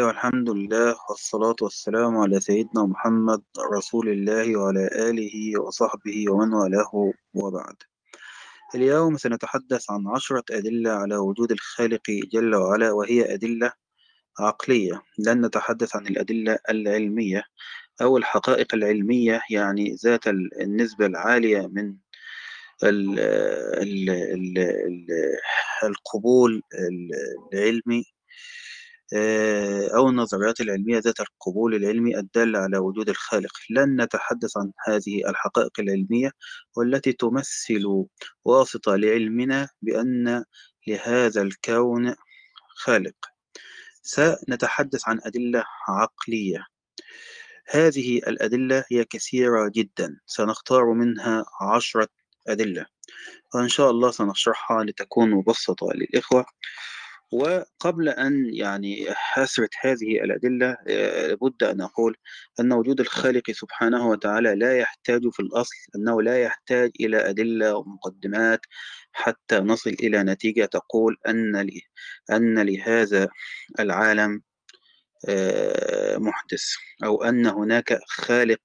والحمد لله والصلاة والسلام على سيدنا محمد رسول الله وعلى آله وصحبه ومن والاه وبعد. اليوم سنتحدث عن عشرة أدلة على وجود الخالق جل وعلا وهي أدلة عقلية. لن نتحدث عن الأدلة العلمية أو الحقائق العلمية يعني ذات النسبة العالية من ال ال ال القبول العلمي أو النظريات العلمية ذات القبول العلمي الدالة على وجود الخالق. لن نتحدث عن هذه الحقائق العلمية والتي تمثل واسطة لعلمنا بأن لهذا الكون خالق. سنتحدث عن أدلة عقلية. هذه الأدلة هي كثيرة جدا. سنختار منها عشرة أدلة. وإن شاء الله سنشرحها لتكون مبسطة للإخوة. وقبل أن يعني أسرد هذه الأدلة لابد أن أقول أن وجود الخالق سبحانه وتعالى لا يحتاج في الأصل أنه لا يحتاج إلى أدلة ومقدمات حتى نصل إلى نتيجة تقول أن أن لهذا العالم محدث أو أن هناك خالق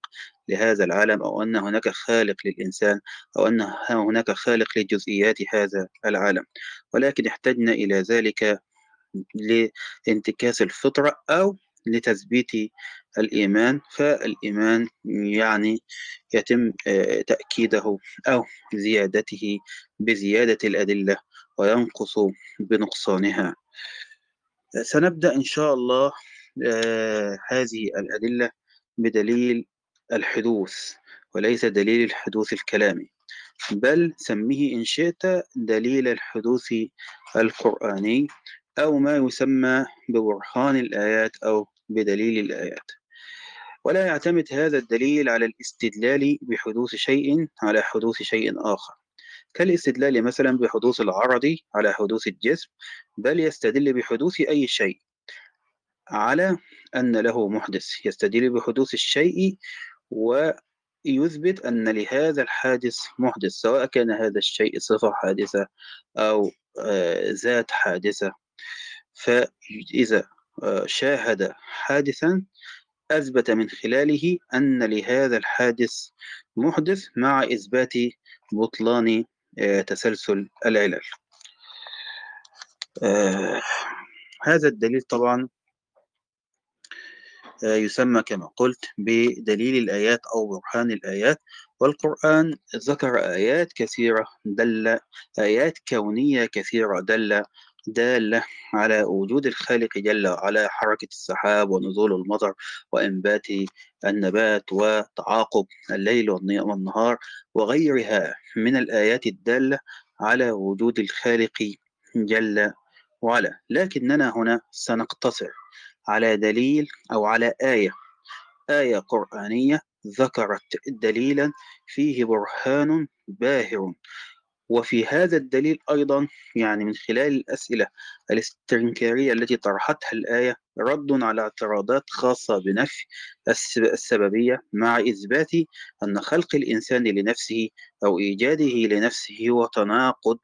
لهذا العالم أو أن هناك خالق للإنسان أو أن هناك خالق لجزئيات هذا العالم. ولكن احتجنا إلى ذلك لانتكاس الفطرة أو لتثبيت الإيمان. فالإيمان يعني يتم تأكيده أو زيادته بزيادة الأدلة وينقص بنقصانها. سنبدأ إن شاء الله هذه الأدلة بدليل الحدوث وليس دليل الحدوث الكلامي بل سميه إن شئت دليل الحدوث القرآني أو ما يسمى ببرهان الآيات أو بدليل الآيات. ولا يعتمد هذا الدليل على الاستدلال بحدوث شيء على حدوث شيء آخر. كالاستدلال مثلا بحدوث العرض على حدوث الجسم بل يستدل بحدوث أي شيء على أن له محدث. يستدل بحدوث الشيء ويثبت أن لهذا الحادث محدث سواء كان هذا الشيء صفة حادثة أو ذات حادثة. فإذا شاهد حادثا أثبت من خلاله أن لهذا الحادث محدث مع إثبات بطلان تسلسل العلل. هذا الدليل طبعا يسمى كما قلت بدليل الآيات أو برهان الآيات والقرآن ذكر آيات كثيرة دل آيات كونية كثيرة دل دالة على وجود الخالق جل وعلا حركة السحاب ونزول المطر وإنبات النبات وتعاقب الليل والنهار وغيرها من الآيات الدالة على وجود الخالق جل وعلا. لكننا هنا سنقتصر. على دليل أو على آية. آية قرآنية ذكرت دليلا فيه برهان باهر. وفي هذا الدليل أيضا يعني من خلال الأسئلة الاستنكارية التي طرحتها الآية رد على اعتراضات خاصة بنفي السببية مع إثبات أن خلق الإنسان لنفسه أو إيجاده لنفسه هو تناقض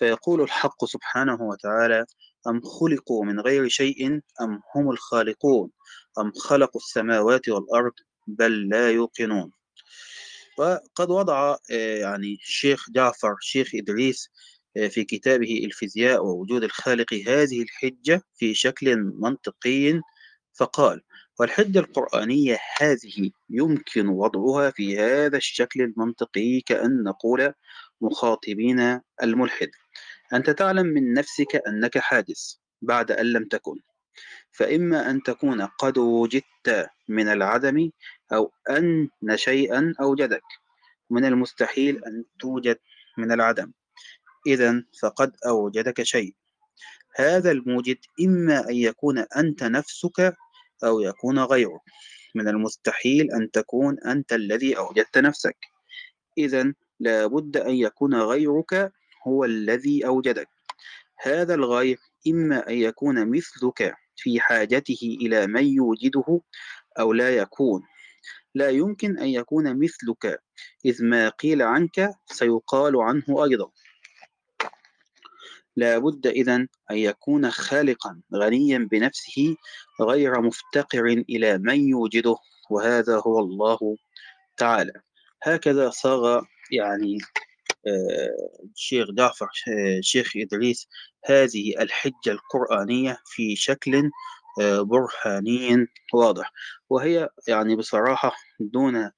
فيقول الحق سبحانه وتعالى أم خلقوا من غير شيء أم هم الخالقون أم خلقوا السماوات والأرض بل لا يوقنون. وقد وضع يعني الشيخ جعفر شيخ إدريس في كتابه الفيزياء ووجود الخالق هذه الحجة في شكل منطقي فقال والحجة القرآنية هذه يمكن وضعها في هذا الشكل المنطقي كأن نقول مخاطبين الملحد. أنت تعلم من نفسك أنك حادث بعد أن لم تكن. فإما أن تكون قد وجدت من العدم أو أن شيئا أوجدك. من المستحيل أن توجد من العدم. إذا فقد أوجدك شيء. هذا الموجد إما أن يكون أنت نفسك أو يكون غيرك. من المستحيل أن تكون أنت الذي أوجدت نفسك. إذا لابد أن يكون غيرك هو الذي أوجدك. هذا الغير إما أن يكون مثلك في حاجته إلى من يوجده أو لا يكون. لا يمكن أن يكون مثلك إذ ما قيل عنك سيقال عنه أيضا. لا بد إذن أن يكون خالقا غنيا بنفسه غير مفتقر إلى من يوجده وهذا هو الله تعالى. هكذا صاغ يعني الشيخ آه، الشيخ آه، إدريس هذه الحجة القرآنية في شكل آه، برهاني واضح. وهي يعني بصراحة دون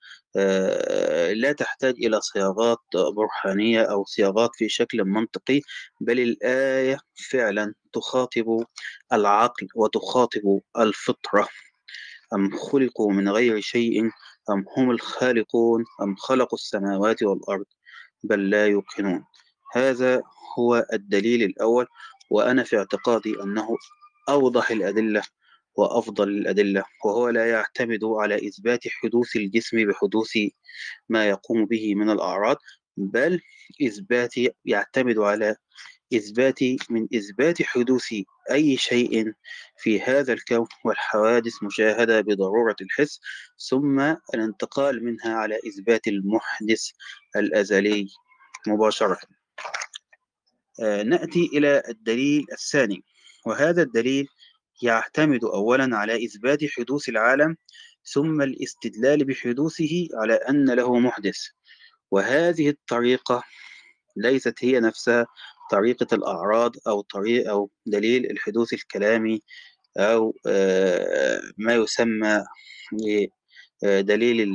لا تحتاج إلى صياغات برهانية أو صياغات في شكل منطقي بل الآية فعلا تخاطب العقل وتخاطب الفطرة. أم خلقوا من غير شيء أم هم الخالقون أم خلقوا السماوات والأرض؟ بل لا يوقنون. هذا هو الدليل الأول وأنا في اعتقادي أنه أوضح الأدلة وأفضل الأدلة وهو لا يعتمد على إثبات حدوث الجسم بحدوث ما يقوم به من الأعراض بل إثبات يعتمد على إثبات من إثبات حدوث أي شيء في هذا الكون والحوادث مشاهدة بضرورة الحس ثم الانتقال منها على إثبات المحدث الأزلي مباشرة. آه نأتي إلى الدليل الثاني وهذا الدليل يعتمد أولا على إثبات حدوث العالم ثم الاستدلال بحدوثه على أن له محدث. وهذه الطريقة ليست هي نفسها طريقة الأعراض أو طريق أو دليل الحدوث الكلامي أو آه، ما يسمى دليل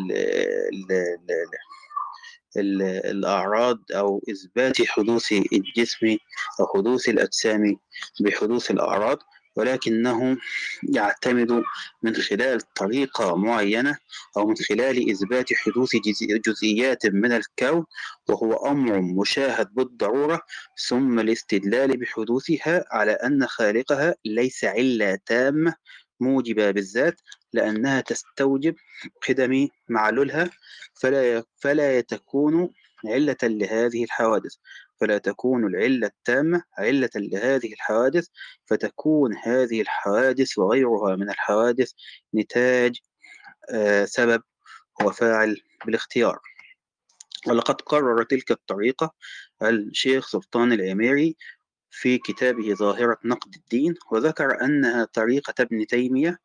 الأعراض أو إثبات حدوث الجسم أو حدوث الأجسام بحدوث الأعراض. ولكنه يعتمد من خلال طريقة معينة أو من خلال إثبات حدوث جزئيات من الكون وهو أمر مشاهد بالضرورة ثم الاستدلال بحدوثها على أن خالقها ليس علة تامة موجبة بالذات لأنها تستوجب قدم معلولها فلا فلا تكون علة لهذه الحوادث. فلا تكون العلة التامة علة لهذه الحوادث فتكون هذه الحوادث وغيرها من الحوادث نتاج آه سبب وفاعل بالاختيار. ولقد قرر تلك الطريقة الشيخ سلطان العميري في كتابه ظاهرة نقد الدين وذكر أنها طريقة ابن تيمية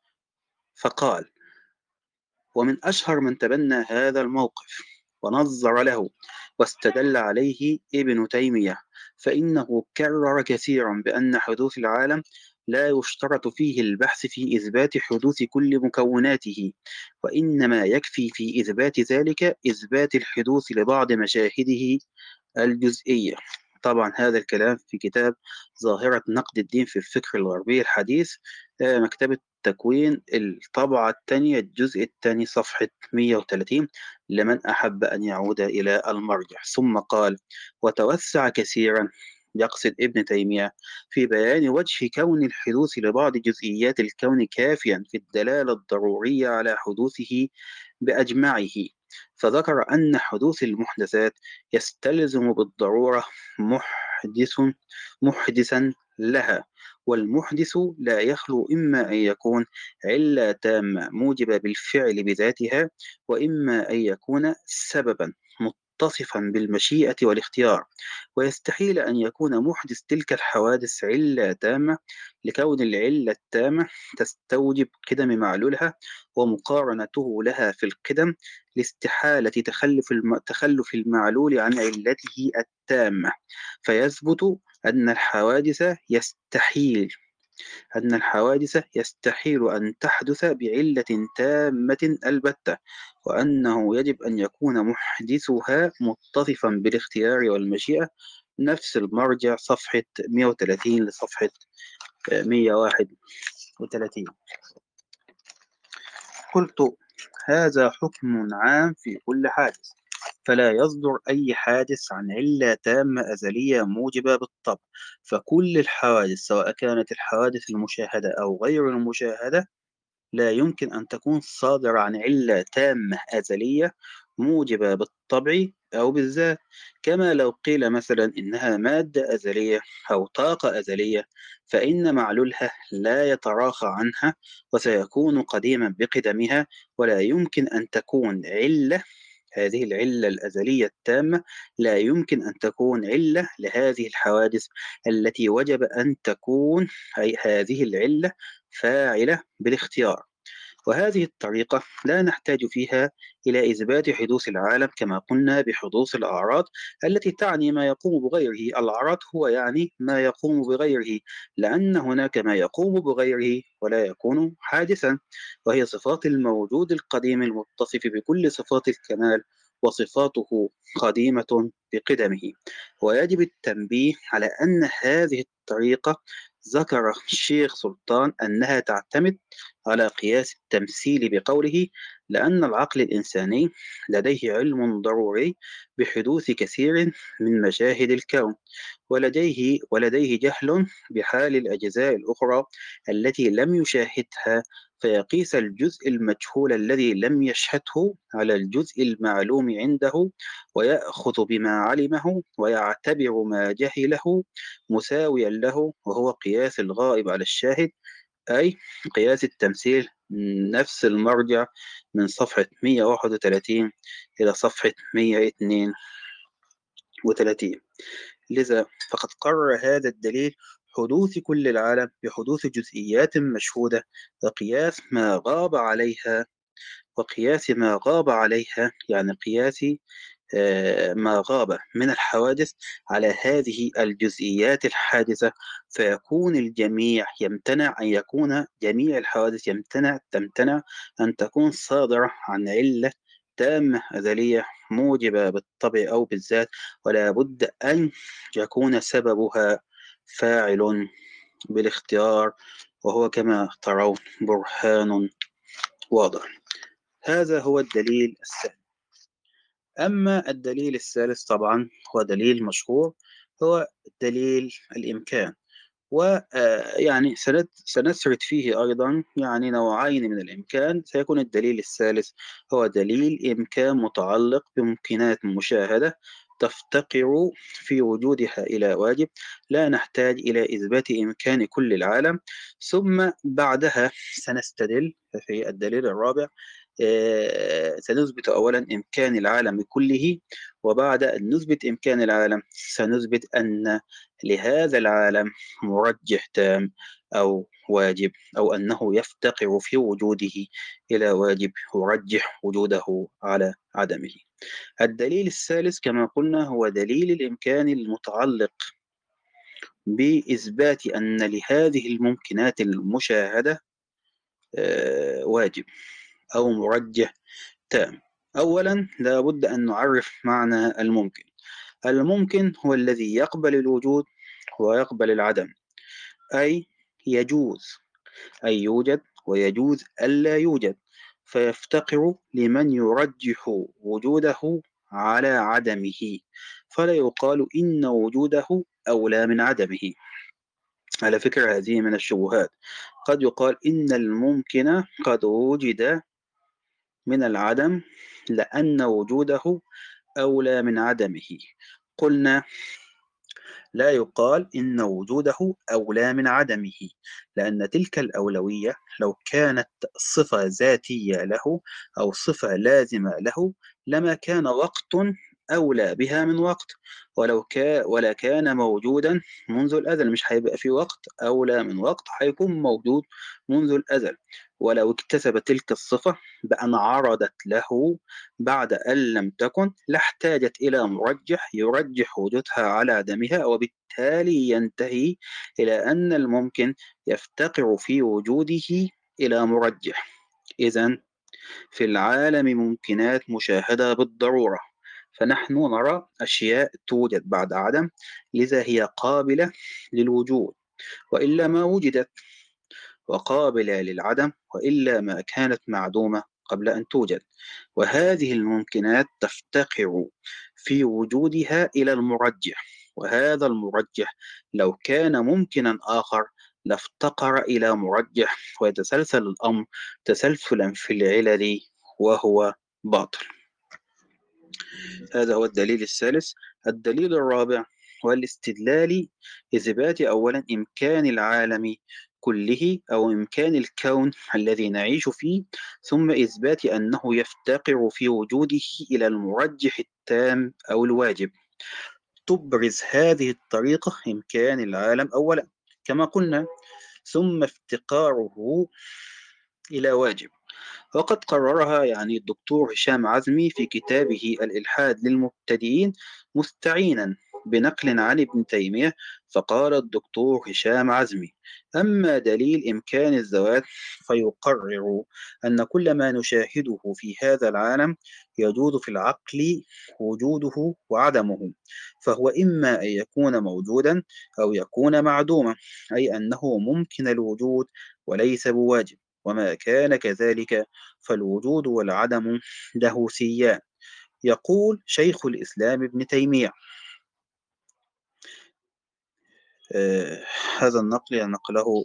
فقال ومن أشهر من تبنى هذا الموقف ونظر له واستدل عليه ابن تيمية فإنه كرر كثيرا بأن حدوث العالم لا يشترط فيه البحث في إثبات حدوث كل مكوناته وإنما يكفي في إثبات ذلك إثبات الحدوث لبعض مشاهده الجزئية. طبعا هذا الكلام في كتاب ظاهرة نقد الدين في الفكر الغربي الحديث مكتبة تكوين الطبعة الثانية الجزء الثاني صفحة 130 لمن أحب أن يعود إلى المرجع. ثم قال وتوسع كثيرا يقصد ابن تيمية في بيان وجه كون الحدوث لبعض جزئيات الكون كافيا في الدلالة الضرورية على حدوثه بأجمعه. فذكر أن حدوث المحدثات يستلزم بالضرورة محدث محدثا لها. والمحدث لا يخلو إما أن يكون علة تامة موجبة بالفعل بذاتها وإما أن يكون سببا. متصفا بالمشيئة والاختيار ويستحيل أن يكون محدث تلك الحوادث علة تامة لكون العلة التامة تستوجب قدم معلولها ومقارنته لها في القدم لاستحالة تخلف الم... تخلف المعلول عن علته التامة. فيثبت أن الحوادث يستحيل. أن الحوادث يستحيل أن تحدث بعلة تامة البتة وأنه يجب أن يكون محدثها متصفا بالاختيار والمشيئة. نفس المرجع صفحة 130 لصفحة 131 قلت هذا حكم عام في كل حادث. فلا يصدر أي حادث عن علة تامة أزلية موجبة بالطبع. فكل الحوادث سواء كانت الحوادث المشاهدة أو غير المشاهدة لا يمكن أن تكون صادرة عن علة تامة أزلية موجبة بالطبع أو بالذات. كما لو قيل مثلا إنها مادة أزلية أو طاقة أزلية فإن معلولها لا يتراخى عنها وسيكون قديما بقدمها ولا يمكن أن تكون علة هذه العلة الأزلية التامة لا يمكن أن تكون علة لهذه الحوادث التي وجب أن تكون هذه العلة فاعلة بالاختيار. وهذه الطريقة لا نحتاج فيها إلى إثبات حدوث العالم كما قلنا بحدوث الأعراض التي تعني ما يقوم بغيره. الأعراض هو يعني ما يقوم بغيره لأن هناك ما يقوم بغيره ولا يكون حادثا وهي صفات الموجود القديم المتصف بكل صفات الكمال وصفاته قديمة بقدمه. ويجب التنبيه على أن هذه الطريقة ذكر الشيخ سلطان أنها تعتمد على قياس التمثيل بقوله لأن العقل الإنساني لديه علم ضروري بحدوث كثير من مشاهد الكون ولديه ولديه جهل بحال الأجزاء الأخرى التي لم يشاهدها فيقيس الجزء المجهول الذي لم يشهده على الجزء المعلوم عنده ويأخذ بما علمه ويعتبر ما جهله مساويا له وهو قياس الغائب على الشاهد أي قياس التمثيل نفس المرجع من صفحة 131 إلى صفحة 132 لذا فقد قرر هذا الدليل حدوث كل العالم بحدوث جزئيات مشهودة وقياس ما غاب عليها وقياس ما غاب عليها يعني قياس ما غاب من الحوادث على هذه الجزئيات الحادثة فيكون الجميع يمتنع أن يكون جميع الحوادث يمتنع تمتنع أن تكون صادرة عن علة تامة أزلية موجبة بالطبع أو بالذات ولا بد أن يكون سببها فاعل بالاختيار وهو كما ترون برهان واضح. هذا هو الدليل الثاني أما الدليل الثالث طبعا هو دليل مشهور هو دليل الإمكان. ويعني آه، سنسرد فيه أيضا يعني نوعين من الإمكان. سيكون الدليل الثالث هو دليل إمكان متعلق بممكنات مشاهدة تفتقر في وجودها إلى واجب لا نحتاج إلى إثبات إمكان كل العالم. ثم بعدها سنستدل في الدليل الرابع سنثبت أولا إمكان العالم كله وبعد أن نثبت إمكان العالم سنثبت أن لهذا العالم مرجح تام أو واجب أو أنه يفتقر في وجوده إلى واجب يرجح وجوده على عدمه. الدليل الثالث كما قلنا هو دليل الإمكان المتعلق بإثبات أن لهذه الممكنات المشاهدة آه، واجب. أو مرجح. تام. أولا لا بد أن نعرف معنى الممكن. الممكن هو الذي يقبل الوجود ويقبل العدم. أي يجوز. أي يوجد ويجوز ألا يوجد. فيفتقر لمن يرجح وجوده على عدمه. فلا يقال إن وجوده أولى من عدمه. على فكرة هذه من الشبهات. قد يقال إن الممكن قد وجد من العدم لأن وجوده أولى من عدمه. قلنا لا يقال إن وجوده أولى من عدمه لأن تلك الأولوية لو كانت صفة ذاتية له أو صفة لازمة له لما كان وقت أولى بها من وقت. ولو كان ولا كان موجودا منذ الأزل مش هيبقى في وقت أولى من وقت هيكون موجود منذ الأزل. ولو اكتسب تلك الصفة بأن عرضت له بعد أن لم تكن لاحتاجت إلى مرجح يرجح وجودها على عدمها وبالتالي ينتهي إلى أن الممكن يفتقر في وجوده إلى مرجح. إذا في العالم ممكنات مشاهدة بالضرورة فنحن نرى أشياء توجد بعد عدم لذا هي قابلة للوجود وإلا ما وجدت وقابلة للعدم وإلا ما كانت معدومة قبل أن توجد. وهذه الممكنات تفتقر في وجودها إلى المرجح. وهذا المرجح لو كان ممكنا آخر لافتقر إلى مرجح ويتسلسل الأمر تسلسلا في العلل وهو باطل. هذا هو الدليل الثالث. الدليل الرابع والاستدلال إثبات أولا إمكان العالم كله أو إمكان الكون الذي نعيش فيه ثم إثبات أنه يفتقر في وجوده إلى المرجح التام أو الواجب. تبرز هذه الطريقة إمكان العالم أولا كما قلنا ثم افتقاره إلى واجب. وقد قررها يعني الدكتور هشام عزمي في كتابه الإلحاد للمبتدئين مستعينا. بنقل عن ابن تيمية فقال الدكتور هشام عزمي أما دليل إمكان الزواج فيقرر أن كل ما نشاهده في هذا العالم يجوز في العقل وجوده وعدمه فهو إما أن يكون موجودا أو يكون معدوما أي أنه ممكن الوجود وليس بواجب وما كان كذلك فالوجود والعدم له سيان. يقول شيخ الإسلام ابن تيمية هذا النقل نقله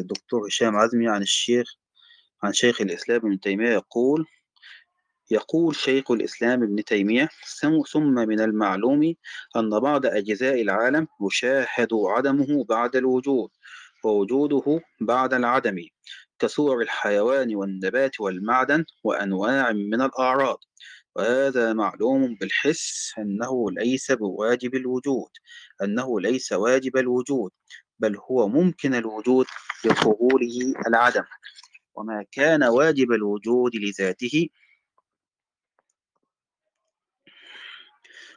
دكتور هشام عزمي عن الشيخ عن شيخ الإسلام ابن تيمية يقول يقول شيخ الإسلام ابن تيمية ثم من المعلوم أن بعض أجزاء العالم يشاهد عدمه بعد الوجود ووجوده بعد العدم كصور الحيوان والنبات والمعدن وأنواع من الأعراض. وهذا معلوم بالحس أنه ليس بواجب الوجود أنه ليس واجب الوجود بل هو ممكن الوجود لقبوله العدم. وما كان واجب الوجود لذاته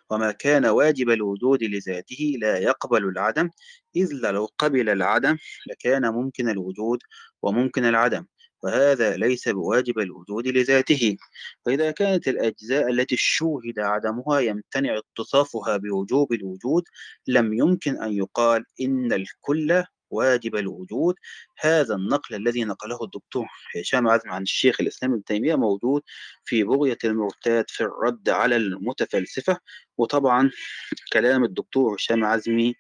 وما كان واجب الوجود لذاته لا يقبل العدم إذ لو قبل العدم لكان ممكن الوجود وممكن العدم. وهذا ليس بواجب الوجود لذاته. فإذا كانت الأجزاء التي شوهد عدمها يمتنع اتصافها بوجوب الوجود لم يمكن أن يقال إن الكل واجب الوجود. هذا النقل الذي نقله الدكتور هشام عزم عن الشيخ الإسلام ابن تيمية موجود في بغية المرتاد في الرد على المتفلسفة. وطبعا كلام الدكتور هشام عزمي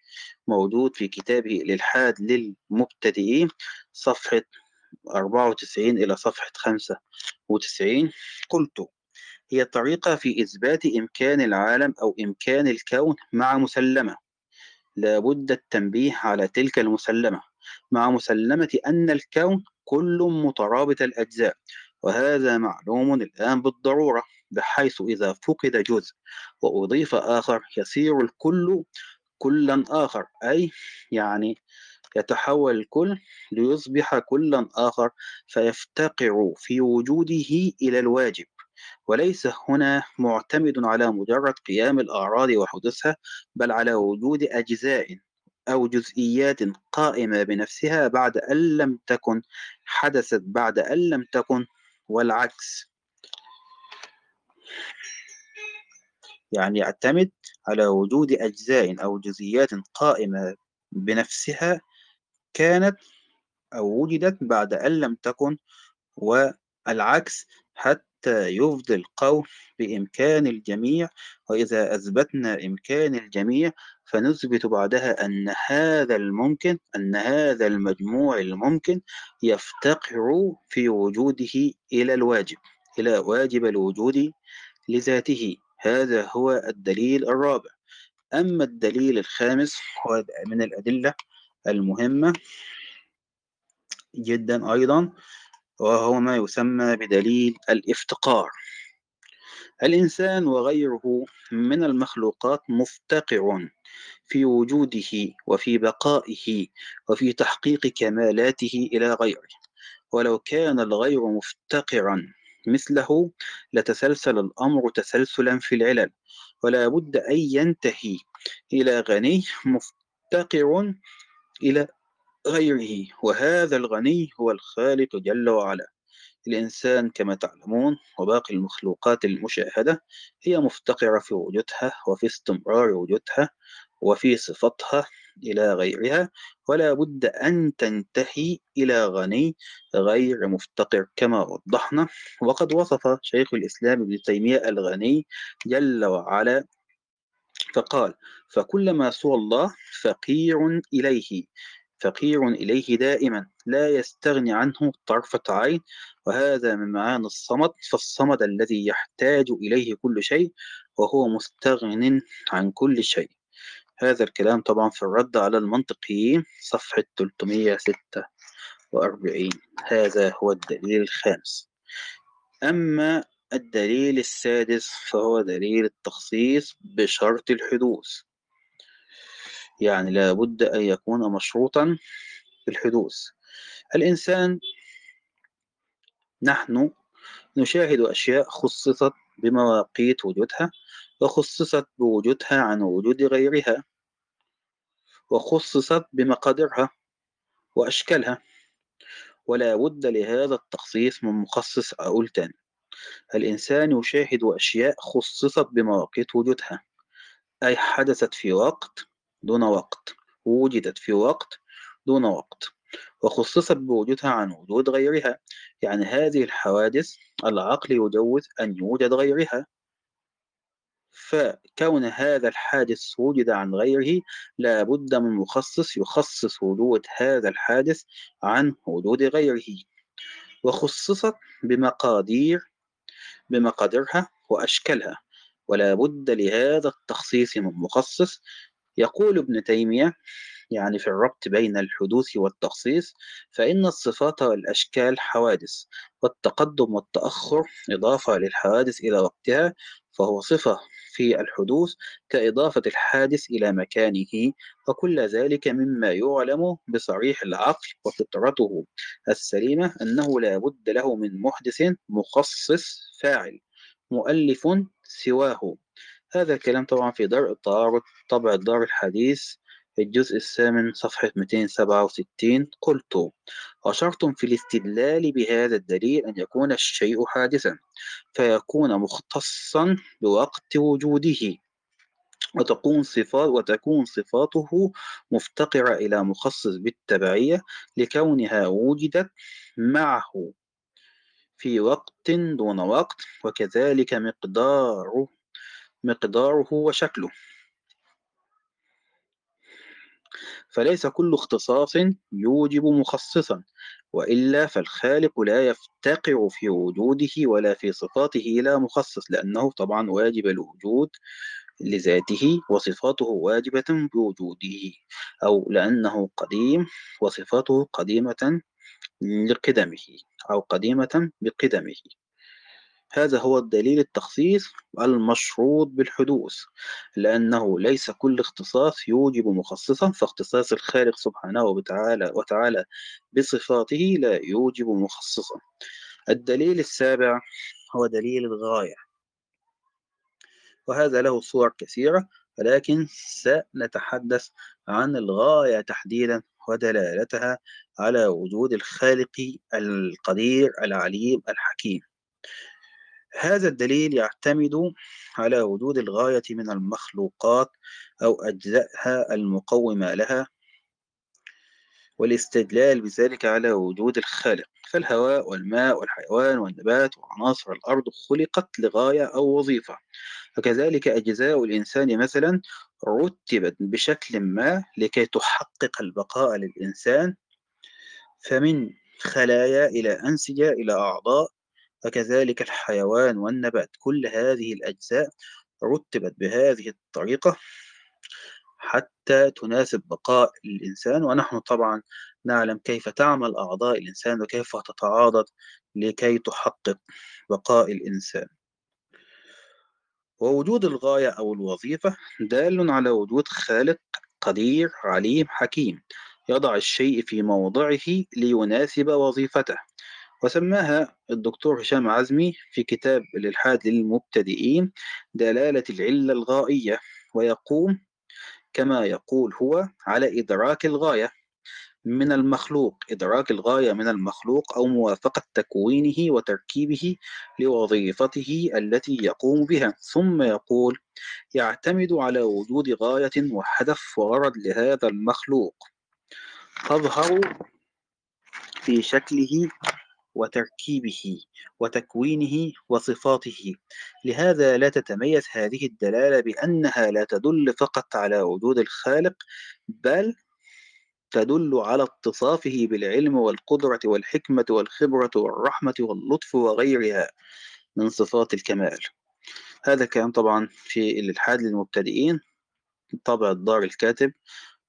موجود في كتابه الإلحاد للمبتدئين صفحة 94 إلى صفحة 95 قلت هي طريقة في إثبات إمكان العالم أو إمكان الكون مع مسلمة. لابد التنبيه على تلك المسلمة. مع مسلمة أن الكون كل مترابط الأجزاء وهذا معلوم الآن بالضرورة بحيث إذا فقد جزء وأضيف آخر يصير الكل كلا آخر أي يعني يتحول الكل ليصبح كلا آخر فيفتقر في وجوده إلى الواجب. وليس هنا معتمد على مجرد قيام الأعراض وحدوثها بل على وجود أجزاء أو جزئيات قائمة بنفسها بعد أن لم تكن حدثت بعد أن لم تكن والعكس. يعني يعتمد على وجود أجزاء أو جزئيات قائمة بنفسها كانت أو وجدت بعد أن لم تكن والعكس حتى يفضي القول بإمكان الجميع وإذا أثبتنا إمكان الجميع فنثبت بعدها أن هذا الممكن أن هذا المجموع الممكن يفتقر في وجوده إلى الواجب إلى واجب الوجود لذاته. هذا هو الدليل الرابع. أما الدليل الخامس هو من الأدلة المهمة جدا أيضا وهو ما يسمى بدليل الافتقار. الإنسان وغيره من المخلوقات مفتقر في وجوده وفي بقائه وفي تحقيق كمالاته إلى غيره. ولو كان الغير مفتقرا مثله لتسلسل الأمر تسلسلا في العلل. ولا بد أن ينتهي إلى غني مفتقر إلى غيره وهذا الغني هو الخالق جل وعلا. الإنسان كما تعلمون وباقي المخلوقات المشاهدة هي مفتقرة في وجودها وفي استمرار وجودها وفي صفتها إلى غيرها ولا بد أن تنتهي إلى غني غير مفتقر كما وضحنا. وقد وصف شيخ الإسلام ابن تيمية الغني جل وعلا فقال فكلما سوى الله فقير إليه فقير إليه دائما لا يستغني عنه طرفة عين وهذا من معاني الصمد فالصمد الذي يحتاج إليه كل شيء وهو مستغن عن كل شيء. هذا الكلام طبعا في الرد على المنطقيين صفحة 346 هذا هو الدليل الخامس. أما الدليل السادس فهو دليل التخصيص بشرط الحدوث. يعني لابد أن يكون مشروطا بالحدوث الإنسان نحن نشاهد أشياء خصصت بمواقيت وجودها وخصصت بوجودها عن وجود غيرها وخصصت بمقادرها وأشكالها ولا بد لهذا التخصيص من مخصص أقول تاني الإنسان يشاهد أشياء خصصت بمواقيت وجودها. أي حدثت في وقت دون وقت وجدت في وقت دون وقت وخصصت بوجودها عن وجود غيرها. يعني هذه الحوادث العقل يجوز أن يوجد غيرها. فكون هذا الحادث وجد عن غيره لا بد من مخصص يخصص وجود هذا الحادث عن وجود غيره. وخصصت بمقادير بمقاديرها وأشكالها ولا بد لهذا التخصيص من مخصص يقول ابن تيمية. يعني في الربط بين الحدوث والتخصيص فإن الصفات والأشكال حوادث والتقدم والتأخر إضافة للحوادث إلى وقتها فهو صفة في الحدوث كإضافة الحادث إلى مكانه وكل ذلك مما يعلم بصريح العقل وفطرته السليمة أنه لا بد له من محدث مخصص فاعل مؤلف سواه. هذا الكلام طبعا في درء التعارض طبع الدار الحديث الجزء الثامن صفحة 267 قلت وشرط في الاستدلال بهذا الدليل أن يكون الشيء حادثا فيكون مختصا بوقت وجوده وتكون صفات وتكون صفاته مفتقرة إلى مخصص بالتبعية لكونها وجدت معه في وقت دون وقت وكذلك مقداره مقداره وشكله. فليس كل اختصاص يوجب مخصصا وإلا فالخالق لا يفتقر في وجوده ولا في صفاته إلى مخصص لأنه طبعا واجب الوجود لذاته وصفاته واجبة بوجوده أو لأنه قديم وصفاته قديمة لقدمه أو قديمة بقدمه. هذا هو الدليل التخصيص المشروط بالحدوث لأنه ليس كل اختصاص يوجب مخصصا فاختصاص الخالق سبحانه وتعالى وتعالى بصفاته لا يوجب مخصصا. الدليل السابع هو دليل الغاية. وهذا له صور كثيرة ولكن سنتحدث عن الغاية تحديدا ودلالتها على وجود الخالق القدير العليم الحكيم. هذا الدليل يعتمد على وجود الغاية من المخلوقات أو أجزائها المقومة لها والاستدلال بذلك على وجود الخالق. فالهواء والماء والحيوان والنبات وعناصر الأرض خلقت لغاية أو وظيفة. وكذلك أجزاء الإنسان مثلا رتبت بشكل ما لكي تحقق البقاء للإنسان فمن خلايا إلى أنسجة إلى أعضاء فكذلك الحيوان والنبات كل هذه الأجزاء رتبت بهذه الطريقة حتى تناسب بقاء الإنسان ونحن طبعا نعلم كيف تعمل أعضاء الإنسان وكيف تتعاضد لكي تحقق بقاء الإنسان. ووجود الغاية أو الوظيفة دال على وجود خالق قدير عليم حكيم يضع الشيء في موضعه ليناسب وظيفته. وسماها الدكتور هشام عزمي في كتاب الإلحاد للمبتدئين دلالة العلة الغائية ويقوم كما يقول هو على إدراك الغاية من المخلوق إدراك الغاية من المخلوق أو موافقة تكوينه وتركيبه لوظيفته التي يقوم بها. ثم يقول يعتمد على وجود غاية وهدف وغرض لهذا المخلوق. تظهر في شكله وتركيبه وتكوينه وصفاته. لهذا لا تتميز هذه الدلالة بأنها لا تدل فقط على وجود الخالق بل تدل على اتصافه بالعلم والقدرة والحكمة والخبرة والرحمة واللطف وغيرها من صفات الكمال. هذا كان طبعا في الإلحاد للمبتدئين طبع دار الكاتب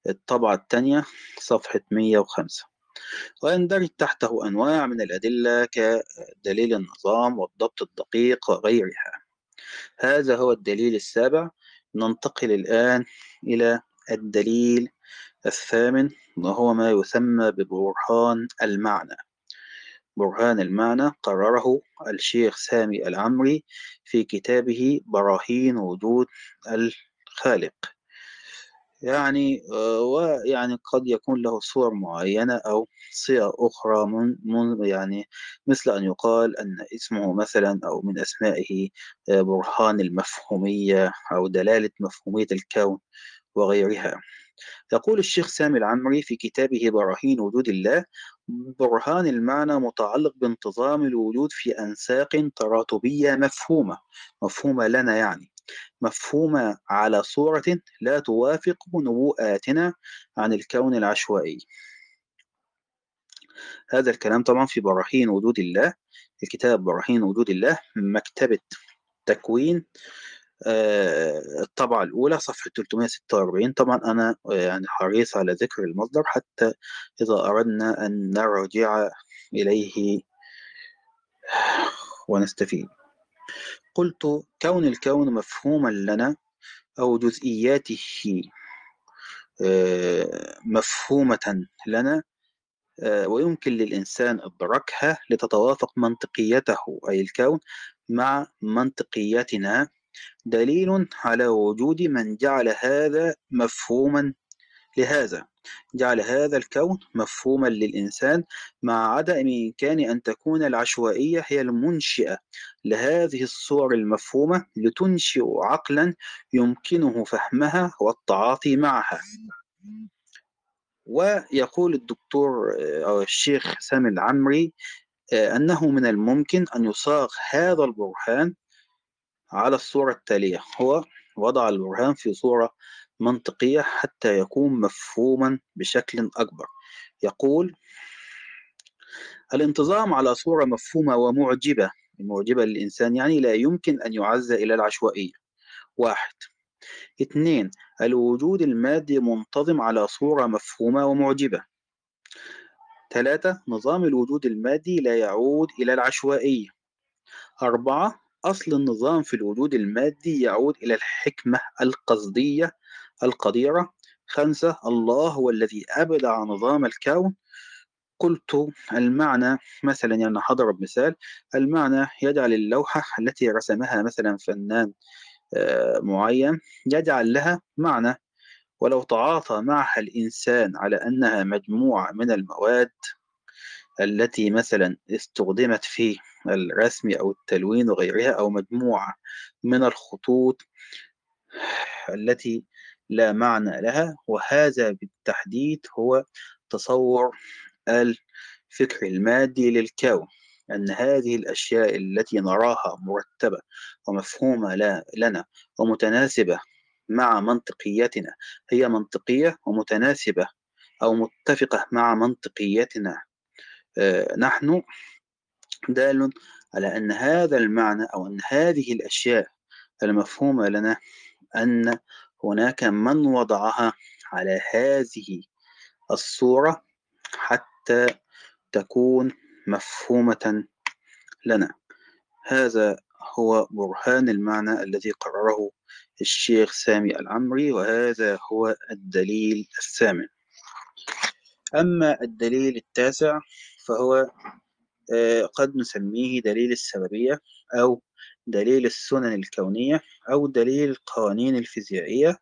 الطبعة الثانية صفحة 105 ويندرج تحته أنواع من الأدلة كدليل النظام والضبط الدقيق وغيرها. هذا هو الدليل السابع. ننتقل الآن إلى الدليل الثامن وهو ما يسمى ببرهان المعنى. برهان المعنى قرره الشيخ سامي العمري في كتابه براهين وجود الخالق. يعني آه، ويعني قد يكون له صور معينة أو صيغ أخرى من, من يعني مثل أن يقال أن اسمه مثلا أو من أسمائه آه، برهان المفهومية أو دلالة مفهومية الكون وغيرها. يقول الشيخ سامي العمري في كتابه براهين وجود الله برهان المعنى متعلق بانتظام الوجود في أنساق تراتبية مفهومة مفهومة لنا يعني. مفهومة على صورة لا توافق نبوءاتنا عن الكون العشوائي. هذا الكلام طبعا في براهين وجود الله. الكتاب براهين وجود الله مكتبة تكوين. آه، الطبعة الأولى صفحة 346 طبعا أنا يعني حريص على ذكر المصدر حتى إذا أردنا أن نرجع إليه ونستفيد. قلت كون الكون مفهوما لنا أو جزئياته آه، مفهومة لنا ويمكن للإنسان إدراكها لتتوافق منطقيته أي الكون مع منطقيتنا. دليل على وجود من جعل هذا مفهوما لهذا. جعل هذا الكون مفهوما للإنسان مع عدم إمكان أن تكون العشوائية هي المنشئة لهذه الصور المفهومة لتنشئ عقلا يمكنه فهمها والتعاطي معها. ويقول الدكتور أو الشيخ سامي العمري آه، أنه من الممكن أن يصاغ هذا البرهان على الصورة التالية هو وضع البرهان في صورة منطقية حتى يكون مفهوما بشكل أكبر. يقول الانتظام على صورة مفهومة ومعجبة معجبة للإنسان يعني لا يمكن أن يعزى إلى العشوائية. واحد. اثنين. الوجود المادي منتظم على صورة مفهومة ومعجبة. ثلاثة. نظام الوجود المادي لا يعود إلى العشوائية. أربعة. أصل النظام في الوجود المادي يعود إلى الحكمة القصدية القديرة. خمسة الله هو الذي أبدع نظام الكون. قلت المعنى مثلا يعني هضرب مثال المعنى يجعل اللوحة التي رسمها مثلا فنان آه، معين يجعل لها معنى. ولو تعاطى معها الإنسان على أنها مجموعة من المواد التي مثلا استخدمت في الرسم أو التلوين وغيرها أو مجموعة من الخطوط التي لا معنى لها وهذا بالتحديد هو تصور الفكر المادي للكون أن هذه الأشياء التي نراها مرتبة ومفهومة لنا ومتناسبة مع منطقيتنا هي منطقية ومتناسبة أو متفقة مع منطقيتنا. نحن دال على أن هذا المعنى أو أن هذه الأشياء المفهومة لنا أن هناك من وضعها على هذه الصورة حتى تكون مفهومة لنا. هذا هو برهان المعنى الذي قرره الشيخ سامي العمري وهذا هو الدليل الثامن. أما الدليل التاسع فهو آه، قد نسميه دليل السببية أو دليل السنن الكونية أو دليل القوانين الفيزيائية.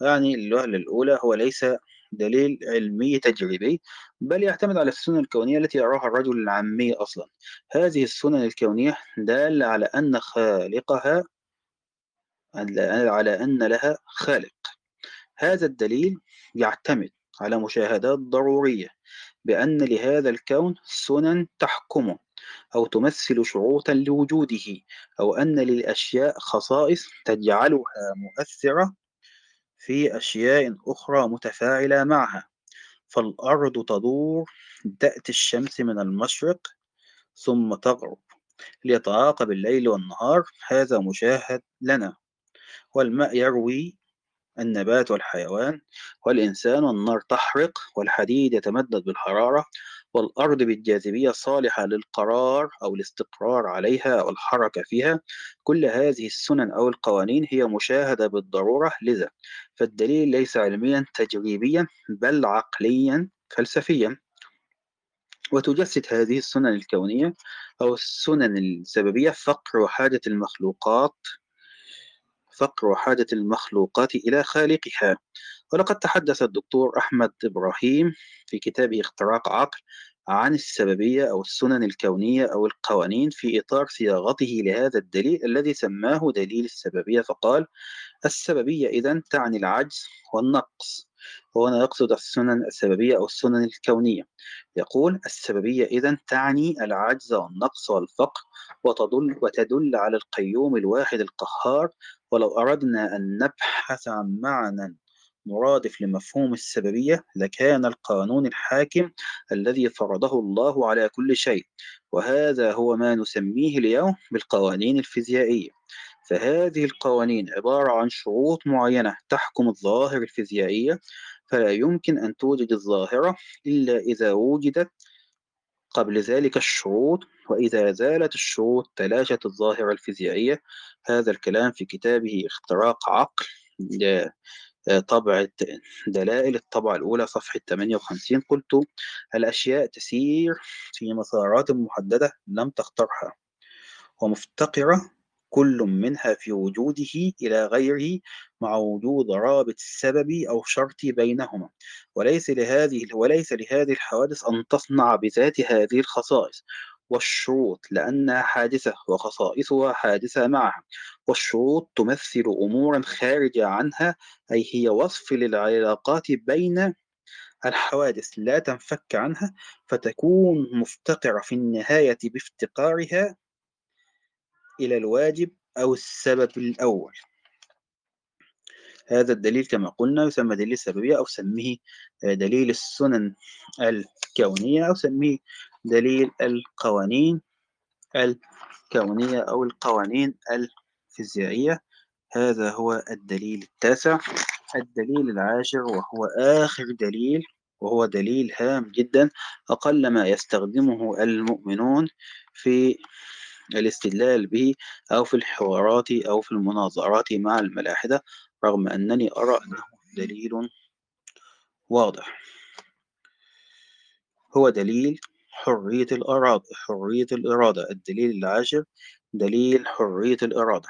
يعني الوهلة الأولى هو ليس دليل علمي تجريبي بل يعتمد على السنن الكونية التي يراها الرجل العامي أصلا. هذه السنن الكونية دالة على أن خالقها على أن لها خالق. هذا الدليل يعتمد على مشاهدات ضرورية. بأن لهذا الكون سنن تحكمه أو تمثل شروطا لوجوده أو أن للأشياء خصائص تجعلها مؤثرة في أشياء أخرى متفاعلة معها. فالأرض تدور تأتي الشمس من المشرق ثم تغرب ليتعاقب الليل والنهار هذا مشاهد لنا. والماء يروي النبات والحيوان والإنسان والنار تحرق والحديد يتمدد بالحرارة والأرض بالجاذبية الصالحة للقرار أو الاستقرار عليها أو الحركة فيها. كل هذه السنن أو القوانين هي مشاهدة بالضرورة لذا فالدليل ليس علميا تجريبيا بل عقليا فلسفيا. وتجسد هذه السنن الكونية أو السنن السببية فقر وحاجة المخلوقات فقر وحاجة المخلوقات إلى خالقها. ولقد تحدث الدكتور أحمد إبراهيم في كتابه اختراق عقل عن السببية أو السنن الكونية أو القوانين في إطار صياغته لهذا الدليل الذي سماه دليل السببية. فقال السببية إذن تعني العجز والنقص وهنا يقصد السنن السببية أو السنن الكونية. يقول السببية إذن تعني العجز والنقص والفقر وتدل, وتدل على القيوم الواحد القهار. ولو أردنا أن نبحث عن معنى مرادف لمفهوم السببية لكان القانون الحاكم الذي فرضه الله على كل شيء. وهذا هو ما نسميه اليوم بالقوانين الفيزيائية. فهذه القوانين عبارة عن شروط معينة تحكم الظواهر الفيزيائية فلا يمكن أن توجد الظاهرة إلا إذا وجدت قبل ذلك الشروط وإذا زالت الشروط تلاشت الظاهرة الفيزيائية. هذا الكلام في كتابه اختراق عقل طبعة دلائل الطبعة الأولى صفحة 58 قلت الأشياء تسير في مسارات محددة لم تخترها ومفتقرة كل منها في وجوده إلى غيره مع وجود رابط سببي أو شرطي بينهما. وليس لهذه وليس لهذه الحوادث أن تصنع بذات هذه الخصائص. والشروط لأنها حادثة وخصائصها حادثة معها. والشروط تمثل أمورا خارجة عنها أي هي وصف للعلاقات بين الحوادث لا تنفك عنها فتكون مفتقرة في النهاية بافتقارها إلى الواجب أو السبب الأول. هذا الدليل كما قلنا يسمى دليل السببية أو سميه دليل السنن الكونية أو سميه دليل القوانين الكونية أو القوانين الفيزيائية. هذا هو الدليل التاسع. الدليل العاشر وهو آخر دليل وهو دليل هام جدا أقل ما يستخدمه المؤمنون في الاستدلال به أو في الحوارات أو في المناظرات مع الملاحدة رغم أنني أرى أنه دليل واضح. هو دليل حرية الإرادة حرية الإرادة الدليل العاشر دليل حرية الإرادة.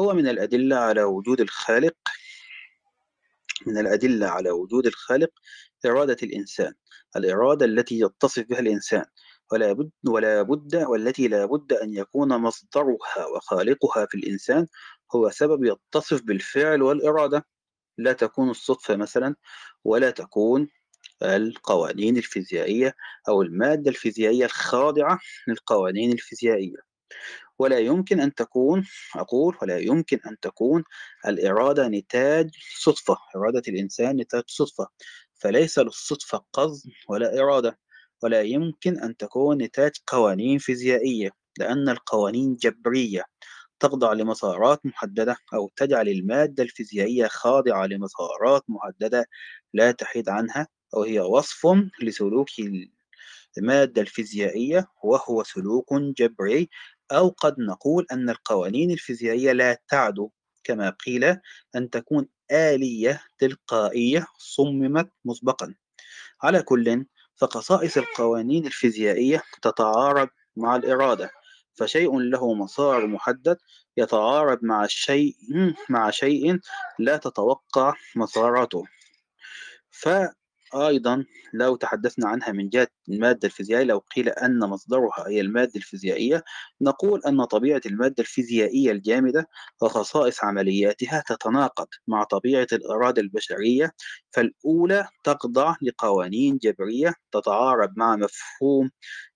هو من الأدلة على وجود الخالق من الأدلة على وجود الخالق إرادة الإنسان الإرادة التي يتصف بها الإنسان. ولا بد ولا بد والتي لا بد أن يكون مصدرها وخالقها في الإنسان هو سبب يتصف بالفعل والإرادة. لا تكون الصدفة مثلا ولا تكون القوانين الفيزيائية أو المادة الفيزيائية الخاضعة للقوانين الفيزيائية. ولا يمكن أن تكون أقول ولا يمكن أن تكون الإرادة نتاج صدفة إرادة الإنسان نتاج صدفة. فليس للصدفة قصد ولا إرادة. ولا يمكن أن تكون نتاج قوانين فيزيائية لأن القوانين جبرية تخضع لمسارات محددة أو تجعل المادة الفيزيائية خاضعة لمسارات محددة لا تحيد عنها أو هي وصف لسلوك المادة الفيزيائية وهو سلوك جبري أو قد نقول أن القوانين الفيزيائية لا تعدو كما قيل أن تكون آلية تلقائية صممت مسبقا. على كل فخصائص القوانين الفيزيائية تتعارض مع الإرادة فشيء له مسار محدد يتعارض مع الشيء مع شيء لا تتوقع مساراته. ف أيضا لو تحدثنا عنها من جهة المادة الفيزيائية لو قيل أن مصدرها هي المادة الفيزيائية نقول أن طبيعة المادة الفيزيائية الجامدة وخصائص عملياتها تتناقض مع طبيعة الإرادة البشرية فالأولى تخضع لقوانين جبرية تتعارض مع مفهوم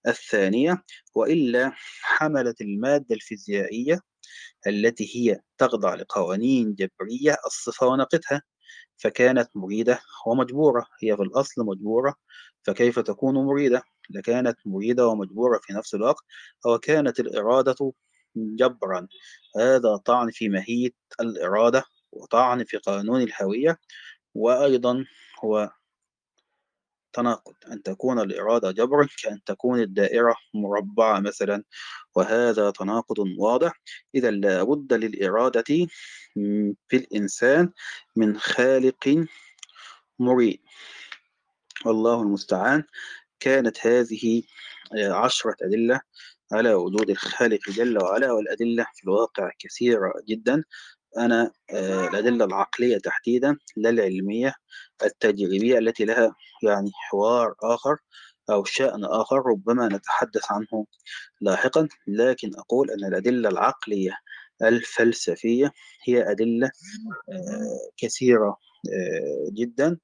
الثانية وإلا حملت المادة الفيزيائية التي هي تخضع لقوانين جبرية الصفة ونقتها فكانت مريدة ومجبورة هي في الأصل مجبورة فكيف تكون مريدة؟ لكانت مريدة ومجبورة في نفس الوقت وكانت الإرادة جبرا. هذا طعن في ماهية الإرادة وطعن في قانون الهوية وأيضا هو تناقض أن تكون الإرادة جبرا كأن تكون الدائرة مربعة مثلا. وهذا تناقض واضح. إذا لابد للإرادة في الإنسان من خالق مريد والله المستعان. كانت هذه عشرة أدلة على وجود الخالق جل وعلا والأدلة في الواقع كثيرة جدا. أنا آه، الأدلة العقلية تحديدا لا العلمية التجريبية التي لها يعني حوار آخر أو شأن آخر ربما نتحدث عنه لاحقا لكن أقول أن الأدلة العقلية الفلسفية هي أدلة آه، كثيرة آه، جدا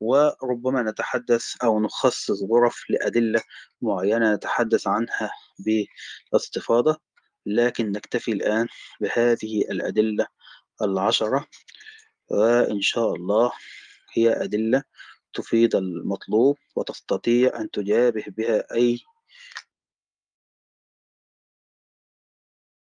وربما نتحدث أو نخصص غرف لأدلة معينة نتحدث عنها باستفاضة لكن نكتفي الآن بهذه الأدلة العشرة وإن شاء الله هي أدلة تفيد المطلوب وتستطيع أن تجابه بها أي